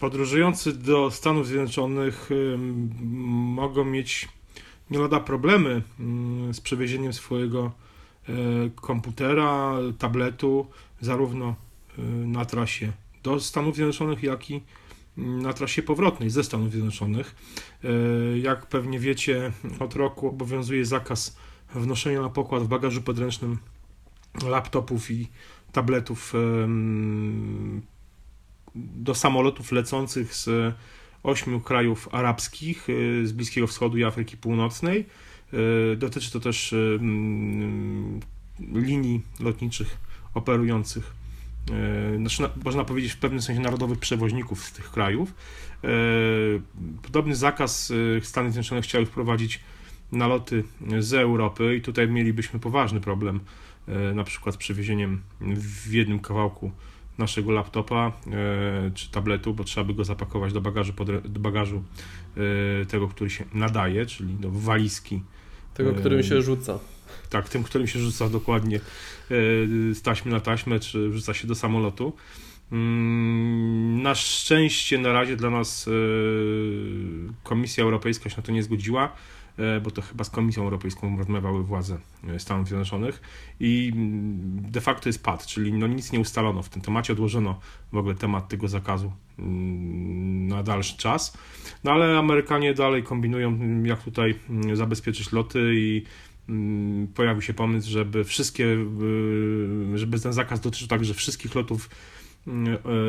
podróżujący do Stanów Zjednoczonych mogą mieć nie lada problemy mm, z przewiezieniem swojego e, komputera, tabletu, zarówno e, na trasie do Stanów Zjednoczonych, jak i mm, na trasie powrotnej ze Stanów Zjednoczonych. E, jak pewnie wiecie, od roku obowiązuje zakaz wnoszenia na pokład w bagażu podręcznym laptopów i tabletów do samolotów lecących z ośmiu krajów arabskich, y, z Bliskiego Wschodu i Afryki Północnej. Y, dotyczy to też y, mm, linii lotniczych operujących, znaczy, można powiedzieć w pewnym sensie narodowych przewoźników z tych krajów. Podobny zakaz Stany Zjednoczone chciały wprowadzić na loty z Europy i tutaj mielibyśmy poważny problem na przykład z przewiezieniem w jednym kawałku naszego laptopa e, czy tabletu, bo trzeba by go zapakować do bagażu, do bagażu e, tego, który się nadaje, czyli do walizki. Tego, którym się rzuca. Tak, tym, którym się rzuca dokładnie e, z taśmy na taśmę, czy rzuca się do samolotu. Mm, na szczęście na razie dla nas Komisja Europejska się na to nie zgodziła. E, bo to chyba z Komisją Europejską rozmawiały władze e, Stanów Zjednoczonych. I mm, de facto jest pad, czyli no nic nie ustalono w tym temacie, odłożono w ogóle temat tego zakazu mm, na dalszy czas, no ale Amerykanie dalej kombinują mm, jak tutaj zabezpieczyć loty i pojawił się pomysł, żeby wszystkie, żeby ten zakaz dotyczył także wszystkich lotów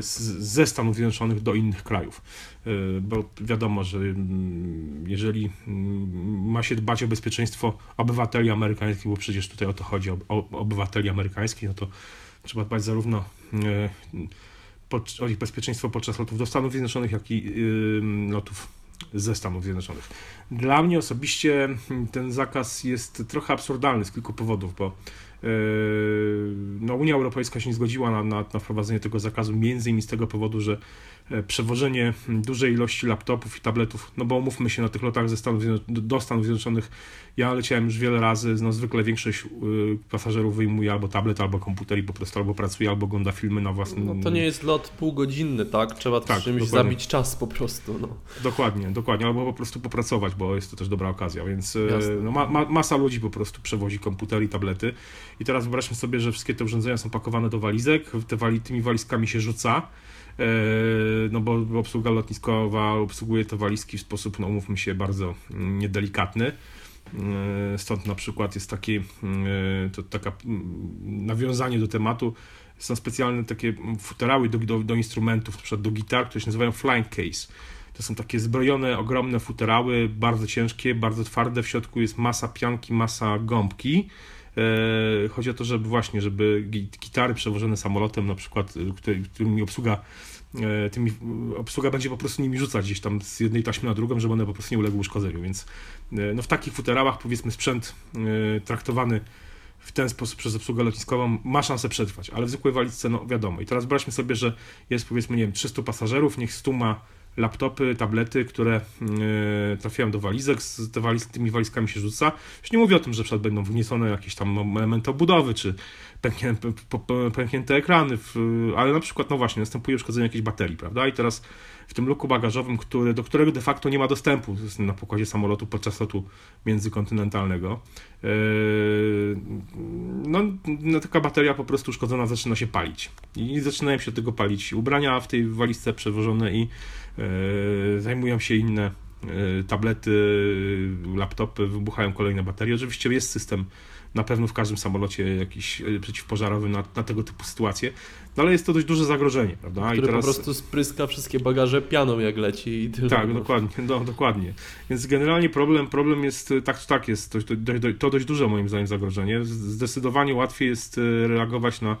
ze Stanów Zjednoczonych do innych krajów. E, bo wiadomo, że mm, jeżeli mm, ma się dbać o bezpieczeństwo obywateli amerykańskich, bo przecież tutaj o to chodzi, o, obywateli amerykańskich, no to trzeba dbać zarówno e, o ich bezpieczeństwo podczas lotów do Stanów Zjednoczonych, jak i lotów ze Stanów Zjednoczonych. Dla mnie osobiście ten zakaz jest trochę absurdalny z kilku powodów, bo Yy, no, Unia Europejska się nie zgodziła na, na, na wprowadzenie tego zakazu, między innymi z tego powodu, że e, przewożenie dużej ilości laptopów i tabletów, no bo umówmy się na tych lotach ze Stanów do Stanów Zjednoczonych, ja leciałem już wiele razy, no zwykle większość y, pasażerów wyjmuje albo tablet, albo komputer i po prostu albo pracuje, albo ogląda filmy na własnym... No to nie jest lot półgodzinny, tak? Trzeba tak, czymś dokładnie. zabić czas po prostu, no. Dokładnie, dokładnie, albo po prostu popracować, bo jest to też dobra okazja, więc y, no, ma, ma, masa ludzi po prostu przewozi komputery i tablety i teraz wyobraźmy sobie, że wszystkie te urządzenia są pakowane do walizek, te wali, tymi walizkami się rzuca, e, no bo obsługa lotniskowa obsługuje te walizki w sposób, no umówmy się, bardzo mm, niedelikatny. E, stąd na przykład jest takie e, to taka mm, nawiązanie do tematu. Są specjalne takie futerały do, do, do instrumentów, przykład do gitar, które się nazywają flying case. To są takie zbrojone, ogromne futerały, bardzo ciężkie, bardzo twarde. W środku jest masa pianki, masa gąbki. E, chodzi o to, żeby właśnie, żeby gitary przewożone samolotem, na przykład, którymi obsługa E, tymi, obsługa będzie po prostu nimi rzucać gdzieś tam z jednej taśmy na drugą, żeby one po prostu nie uległy uszkodzeniu, więc e, no w takich futerałach powiedzmy sprzęt e, traktowany w ten sposób przez obsługę lotniskową ma szansę przetrwać, ale w zwykłej walizce no wiadomo. I teraz wyobraźmy sobie, że jest powiedzmy, nie wiem, 300 pasażerów, niech 100 ma laptopy, tablety, które yy, trafiają do walizek, z waliz, tymi walizkami się rzuca. Już nie mówię o tym, że przykład będą wniesione jakieś tam elementy obudowy, czy pęknięte, pęknięte ekrany, ale na przykład, no właśnie, następuje uszkodzenie jakiejś baterii, prawda? I teraz w tym luku bagażowym, który, do którego de facto nie ma dostępu na pokładzie samolotu podczas lotu międzykontynentalnego, yy, no, no taka bateria po prostu uszkodzona zaczyna się palić. I zaczynają się tego palić ubrania w tej walizce przewożone i yy, zajmują się inne yy, tablety, laptopy, wybuchają kolejne baterie. Oczywiście jest system na pewno w każdym samolocie jakiś e, przeciwpożarowy na, na tego typu sytuacje, no ale jest to dość duże zagrożenie, prawda? Który I teraz... po prostu spryska wszystkie bagaże pianą jak leci i tyle. Tak, dokładnie, no, dokładnie. Więc generalnie problem, problem jest, tak czy tak jest, to, to, to dość duże moim zdaniem zagrożenie. Zdecydowanie łatwiej jest e, reagować na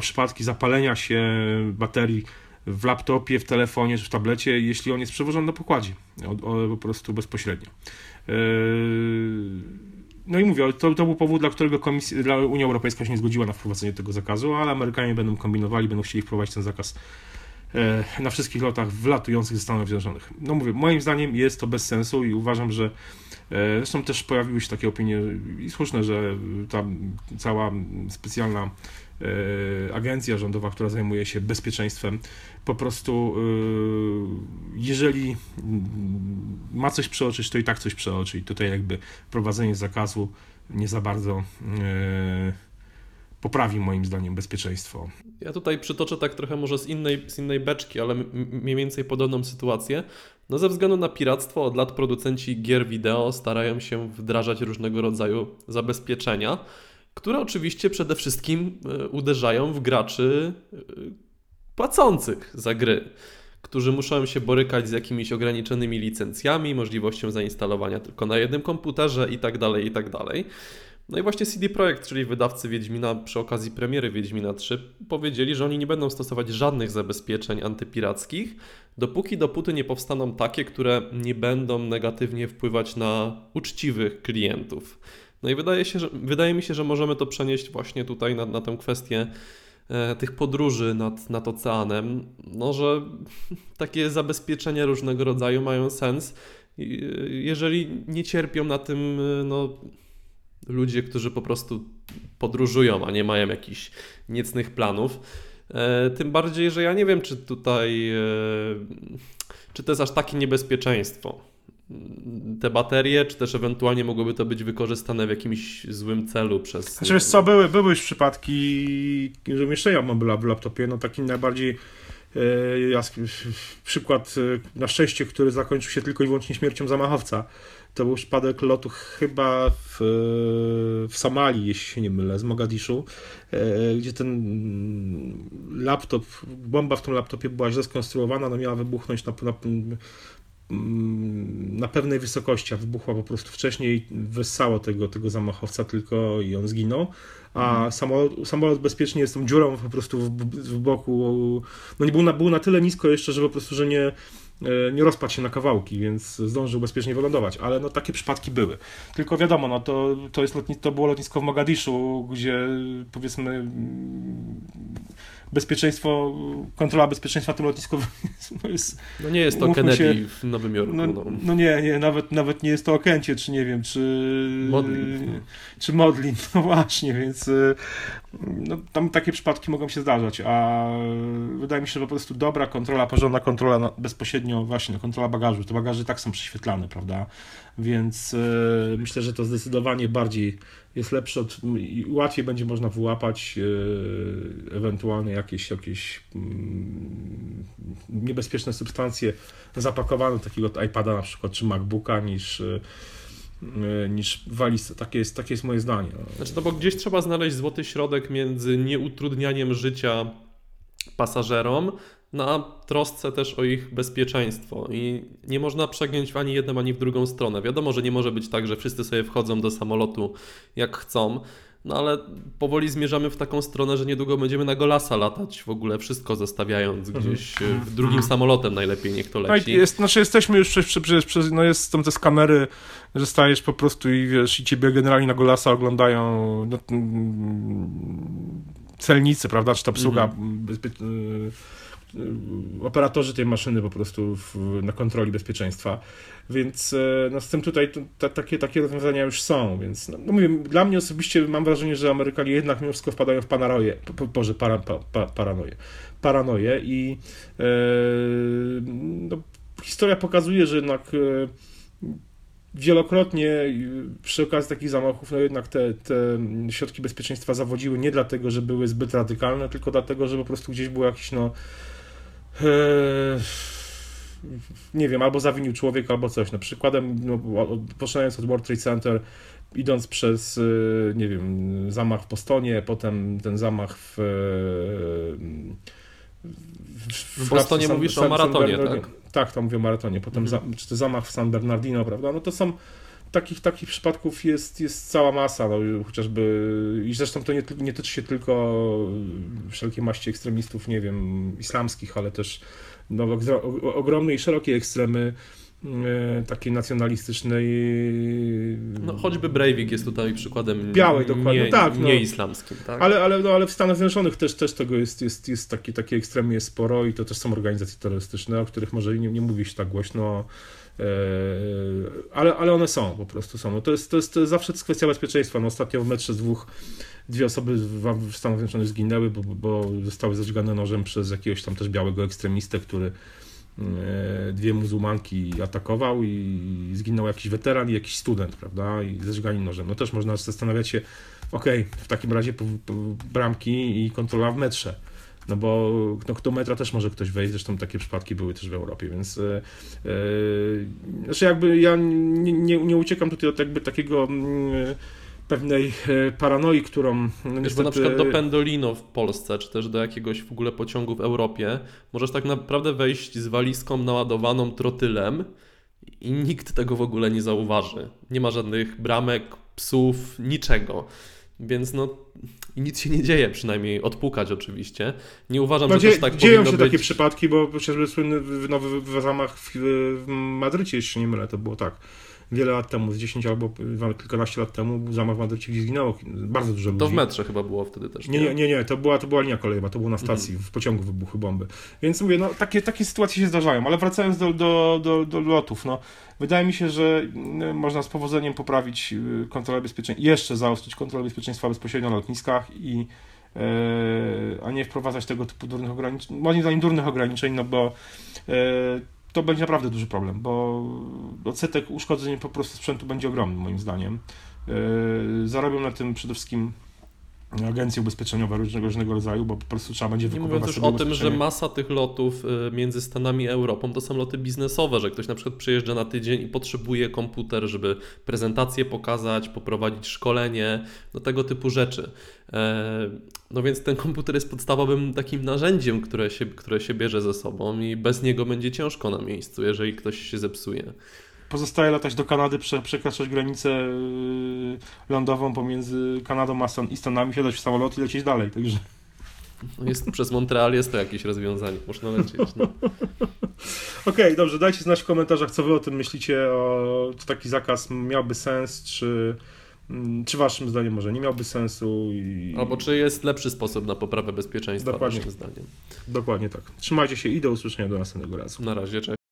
przypadki zapalenia się baterii w laptopie, w telefonie czy w tablecie, jeśli on jest przewożony na pokładzie, o, o, po prostu bezpośrednio. No i mówię, to, to był powód, dla którego Komisja, dla Unia Europejska się nie zgodziła na wprowadzenie tego zakazu, ale Amerykanie będą kombinowali, będą chcieli wprowadzić ten zakaz e, na wszystkich lotach wlatujących ze Stanów Zjednoczonych. No mówię, moim zdaniem jest to bez sensu i uważam, że e, zresztą też pojawiły się takie opinie i słuszne, że ta cała specjalna agencja rządowa, która zajmuje się bezpieczeństwem. Po prostu, jeżeli ma coś przeoczyć, to i tak coś przeoczy. I tutaj jakby prowadzenie zakazu nie za bardzo poprawi moim zdaniem bezpieczeństwo. Ja tutaj przytoczę tak trochę może z innej, z innej beczki, ale mniej więcej podobną sytuację. No ze względu na piractwo od lat producenci gier wideo starają się wdrażać różnego rodzaju zabezpieczenia, które oczywiście przede wszystkim e, uderzają w graczy e, płacących za gry, którzy muszą się borykać z jakimiś ograniczonymi licencjami, możliwością zainstalowania tylko na jednym komputerze itd., tak itd. Tak no i właśnie CD Projekt, czyli wydawcy Wiedźmina przy okazji premiery Wiedźmina 3, powiedzieli, że oni nie będą stosować żadnych zabezpieczeń antypirackich, dopóki dopóty nie powstaną takie, które nie będą negatywnie wpływać na uczciwych klientów. No i wydaje, się, że, wydaje mi się, że możemy to przenieść właśnie tutaj na, na tę kwestię e, tych podróży nad, nad oceanem, no że takie zabezpieczenia różnego rodzaju mają sens, jeżeli nie cierpią na tym no, ludzie, którzy po prostu podróżują, a nie mają jakichś niecnych planów. E, tym bardziej, że ja nie wiem, czy tutaj, e, czy to jest aż takie niebezpieczeństwo. Te baterie, czy też ewentualnie mogłyby to być wykorzystane w jakimś złym celu przez. Znaczy, wiesz co, były, były już przypadki że umieszczenia mobyla w laptopie, no taki najbardziej e, przykład na szczęście, który zakończył się tylko i wyłącznie śmiercią zamachowca to był przypadek lotu chyba w, w Somalii, jeśli się nie mylę, z Mogadiszu, e, gdzie ten laptop, bomba w tym laptopie była źle skonstruowana, no miała wybuchnąć na, na, na pewnej wysokości, a wybuchła po prostu wcześniej, wessało tego, tego zamachowca tylko i on zginął a mhm. samolot, samolot bezpiecznie jest tą dziurą po prostu w, w boku, no nie był na, był na tyle nisko jeszcze, że po prostu, że nie, E, nie rozpadł się na kawałki, więc zdążył bezpiecznie wylądować, ale no takie przypadki były. Tylko wiadomo, no to, to, jest lotni- to było lotnisko w Mogadiszu, gdzie powiedzmy bezpieczeństwo, kontrola bezpieczeństwa tym lotnisku no jest... No nie jest to Kennedy się, w Nowym Jorku. No, no. no, nie, nie, nawet, nawet nie jest to Okencie, czy nie wiem, czy Modlin. Czy Modlin, no właśnie, więc y, no, tam takie przypadki mogą się zdarzać, a wydaje mi się, że po prostu dobra kontrola, porządna kontrola bezpośrednio właśnie, kontrola bagażu, te bagaże tak są prześwietlane, prawda, więc y, myślę, że to zdecydowanie bardziej jest lepsze od, i łatwiej będzie można wyłapać e, ewentualne jakieś, jakieś mm, niebezpieczne substancje zapakowane takiego iPada na przykład, czy MacBooka niż e, niż walizce. Takie jest, takie jest moje zdanie. Znaczy, to bo gdzieś trzeba znaleźć złoty środek między nieutrudnianiem życia pasażerom, na trosce też o ich bezpieczeństwo i nie można przegiąć w ani jedną, ani w drugą stronę. Wiadomo, że nie może być tak, że wszyscy sobie wchodzą do samolotu jak chcą, no ale powoli zmierzamy w taką stronę, że niedługo będziemy na golasa latać, w ogóle wszystko zostawiając mhm. gdzieś mhm. drugim samolotem najlepiej niech to leci. jest, znaczy jesteśmy już przez, przez, przez no jest, są te skamery, że stajesz po prostu i wiesz, i ciebie generalnie na golasa oglądają no, mm, celnicy, prawda, czy ta obsługa mhm. Y, operatorzy tej maszyny po prostu w, na kontroli bezpieczeństwa. Więc e, no, z tym tutaj to, takie, takie rozwiązania już są, więc no, no mówię, dla mnie osobiście mam wrażenie, że Amerykanie jednak mimo wszystko wpadają w paranoję, po, Boże, para, pa, pa, paranoję, paranoję i e, no, historia pokazuje, że jednak e, wielokrotnie przy okazji takich zamachów, no jednak te, te środki bezpieczeństwa zawodziły nie dlatego, że były zbyt radykalne, tylko dlatego, że po prostu gdzieś było jakiś no nie wiem, albo zawinił człowiek, albo coś. No, przykładem, no, poczynając od World Trade Center, idąc przez, e, nie wiem, zamach w Bostonie, potem ten zamach w. W, w Bostonie San, mówisz San, o maratonie, tak? Tak, to mówię o maratonie. Potem, mhm. za, czy to zamach w San Bernardino, prawda? No to są takich, takich przypadków jest, jest cała masa, no, chociażby i zresztą to nie, nie tyczy się tylko wszelkiej maści ekstremistów, nie wiem, islamskich, ale też no, ogromnej i szerokiej ekstremy e, takiej nacjonalistycznej. No, choćby Breivik jest tutaj przykładem białej, dokładnie, nie, tak. No. Nie islamskim, tak. Ale, ale, no, ale w Stanach Zjednoczonych też, też tego jest, jest, jest taki, takie ekstremy jest sporo i to też są organizacje terrorystyczne, o których może nie, nie mówi się tak głośno. E, ale, ale one są, po prostu są. No to, jest, to, jest, to jest zawsze kwestia bezpieczeństwa. No ostatnio w metrze z dwóch dwie osoby w, Stanach Zjednoczonych zginęły, bo, bo zostały zażgane nożem przez jakiegoś tam też białego ekstremistę, który e, dwie muzułmanki atakował i zginął jakiś weteran i jakiś student, prawda, i zażgani nożem. No też można zastanawiać się, okej, okay, w takim razie bramki i kontrola w metrze no bo no, do metra też może ktoś wejść, zresztą takie przypadki były też w Europie, więc e, znaczy jakby ja nie, nie, nie uciekam tutaj od jakby takiego mm, pewnej e, paranoi, którą niestety... bo na przykład do Pendolino w Polsce, czy też do jakiegoś w ogóle pociągu w Europie, możesz tak naprawdę wejść z walizką naładowaną trotylem i nikt tego w ogóle nie zauważy. Nie ma żadnych bramek, psów, niczego. Więc no nic się nie dzieje, przynajmniej odpukać oczywiście. Nie uważam, no, że dzie- też tak Dzieją się być. takie przypadki, bo chociażby słynny nowy w zamach w, w Madrycie, jeśli nie mylę, to było tak wiele lat temu, z 10 albo kilkanaście lat temu, zamach w Madrycie, gdzie zginęło bardzo dużo ludzi. To w metrze chyba było wtedy też. Nie, nie, nie, nie to, była, to była linia kolejowa, to było na stacji, mhm. w pociągu wybuchły bomby. Więc mówię, no takie, takie sytuacje się zdarzają, ale wracając do, do, do, do lotów, no wydaje mi się, że mm, można z powodzeniem poprawić y, kontrolę bezpieczeństwa, jeszcze zaostrzyć kontrolę bezpieczeństwa bezpośrednio na lotniskach i e, a nie wprowadzać tego typu durnych ograniczeń, moim zdaniem durnych ograniczeń, no bo e, to będzie naprawdę duży problem, bo odsetek uszkodzeń po prostu sprzętu będzie ogromny moim zdaniem. Yy, zarobią na tym przede wszystkim agencje ubezpieczeniowe różnego, różnego rodzaju, bo po prostu trzeba będzie Nie mówiąc już o tym, że masa tych lotów y, między Stanami a Europą to są loty biznesowe, że ktoś na przykład przyjeżdża na tydzień i potrzebuje komputer, żeby prezentację pokazać, poprowadzić szkolenie, no tego typu rzeczy. E, no więc ten komputer jest podstawowym takim narzędziem, które się, które się bierze ze sobą i bez niego będzie ciężko na miejscu, jeżeli ktoś się zepsuje pozostaje latać do Kanady, prze, przekraczać granicę yy, lądową pomiędzy Kanadą a Stan, i Stanami, siadać w samolot i lecieć dalej, także... No jest, przez Montreal jest to jakieś rozwiązanie, można lecieć. No. Okej, okay, dobrze, dajcie znać w komentarzach, co wy o tym myślicie, o, czy taki zakaz miałby sens, czy, mm, czy waszym zdaniem może nie miałby sensu. I... Albo czy jest lepszy sposób na poprawę bezpieczeństwa, Dokładnie. waszym zdaniem. Dokładnie tak. Trzymajcie się i do usłyszenia do następnego razu. Na razie, cześć.